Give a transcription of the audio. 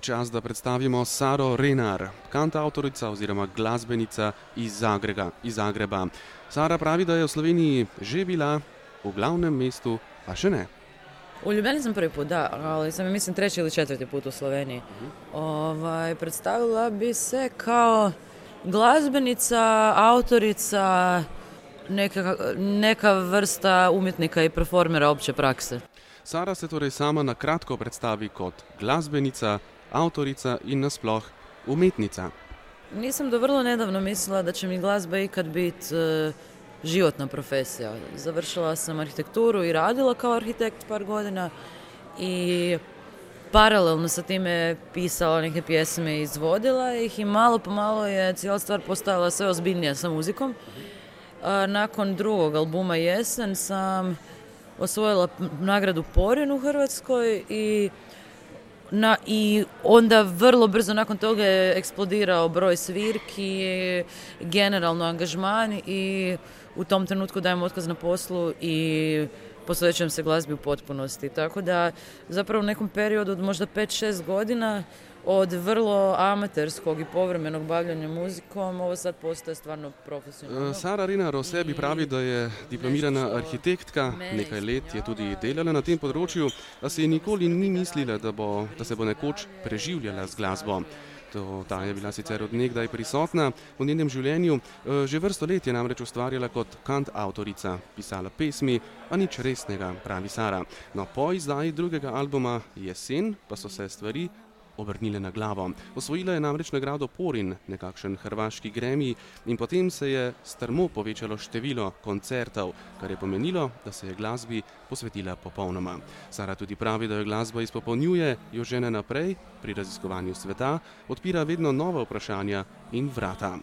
Čas, da predstavimo Saro Renar, kantautorica oziroma glasbenica iz, Zagrega, iz Zagreba. Sara pravi, da je v Sloveniji že bila, v glavnem mestu pa še ne. U Ljubljani sam prvi put, da, ali sam je mislim treći ili četvrti put u Sloveniji. Ovaj, predstavila bi se kao glazbenica, autorica, neka, neka vrsta umjetnika i performera opće prakse. Sara se torej sama na kratko predstavi kot glasbenica, avtorica in nasploh umetnica. Nisam do vrlo nedavno mislila da će mi glazba ikad biti e, životna profesija. Završila sam arhitekturu i radila kao arhitekt par godina i paralelno sa time pisala neke pjesme i izvodila ih i malo po malo je cijela stvar postajala sve ozbiljnija sa muzikom. Nakon drugog albuma Jesen sam osvojila nagradu Porin u Hrvatskoj i na, I onda vrlo brzo nakon toga je eksplodirao broj svirki, generalno angažman i u tom trenutku dajem otkaz na poslu i posvećujem se glazbi u potpunosti. Tako da zapravo u nekom periodu od možda 5-6 godina od vrlo amaterskog i povremenog bavljanja muzikom, ovo sad postaje stvarno profesionalno. E, Sara Rinar o sebi pravi, da je diplomirana arhitektka, nekaj let je tudi delala na tem področju, a si nikoli ni mislila, da, bo, da se bo nekoč preživljala z glasbo. To, ta je bila sicer odnegdaj prisotna v njenem življenju, e, že vrsto let je namreč ustvarjala kot kant avtorica, pisala pesmi, a nič resnega, pravi Sara. No, po izdaji drugega albuma Jesen pa so se stvari obrnile na glavo. Osvojila je namreč nagrado Porin, nekakšen hrvaški gremi, in potem se je strmo povečalo število koncertov, kar je pomenilo, da se je glasbi posvetila popolnoma. Sara tudi pravi, da jo glasba izpopolnjuje, jo žene naprej pri raziskovanju sveta, odpira vedno nova vprašanja in vrata.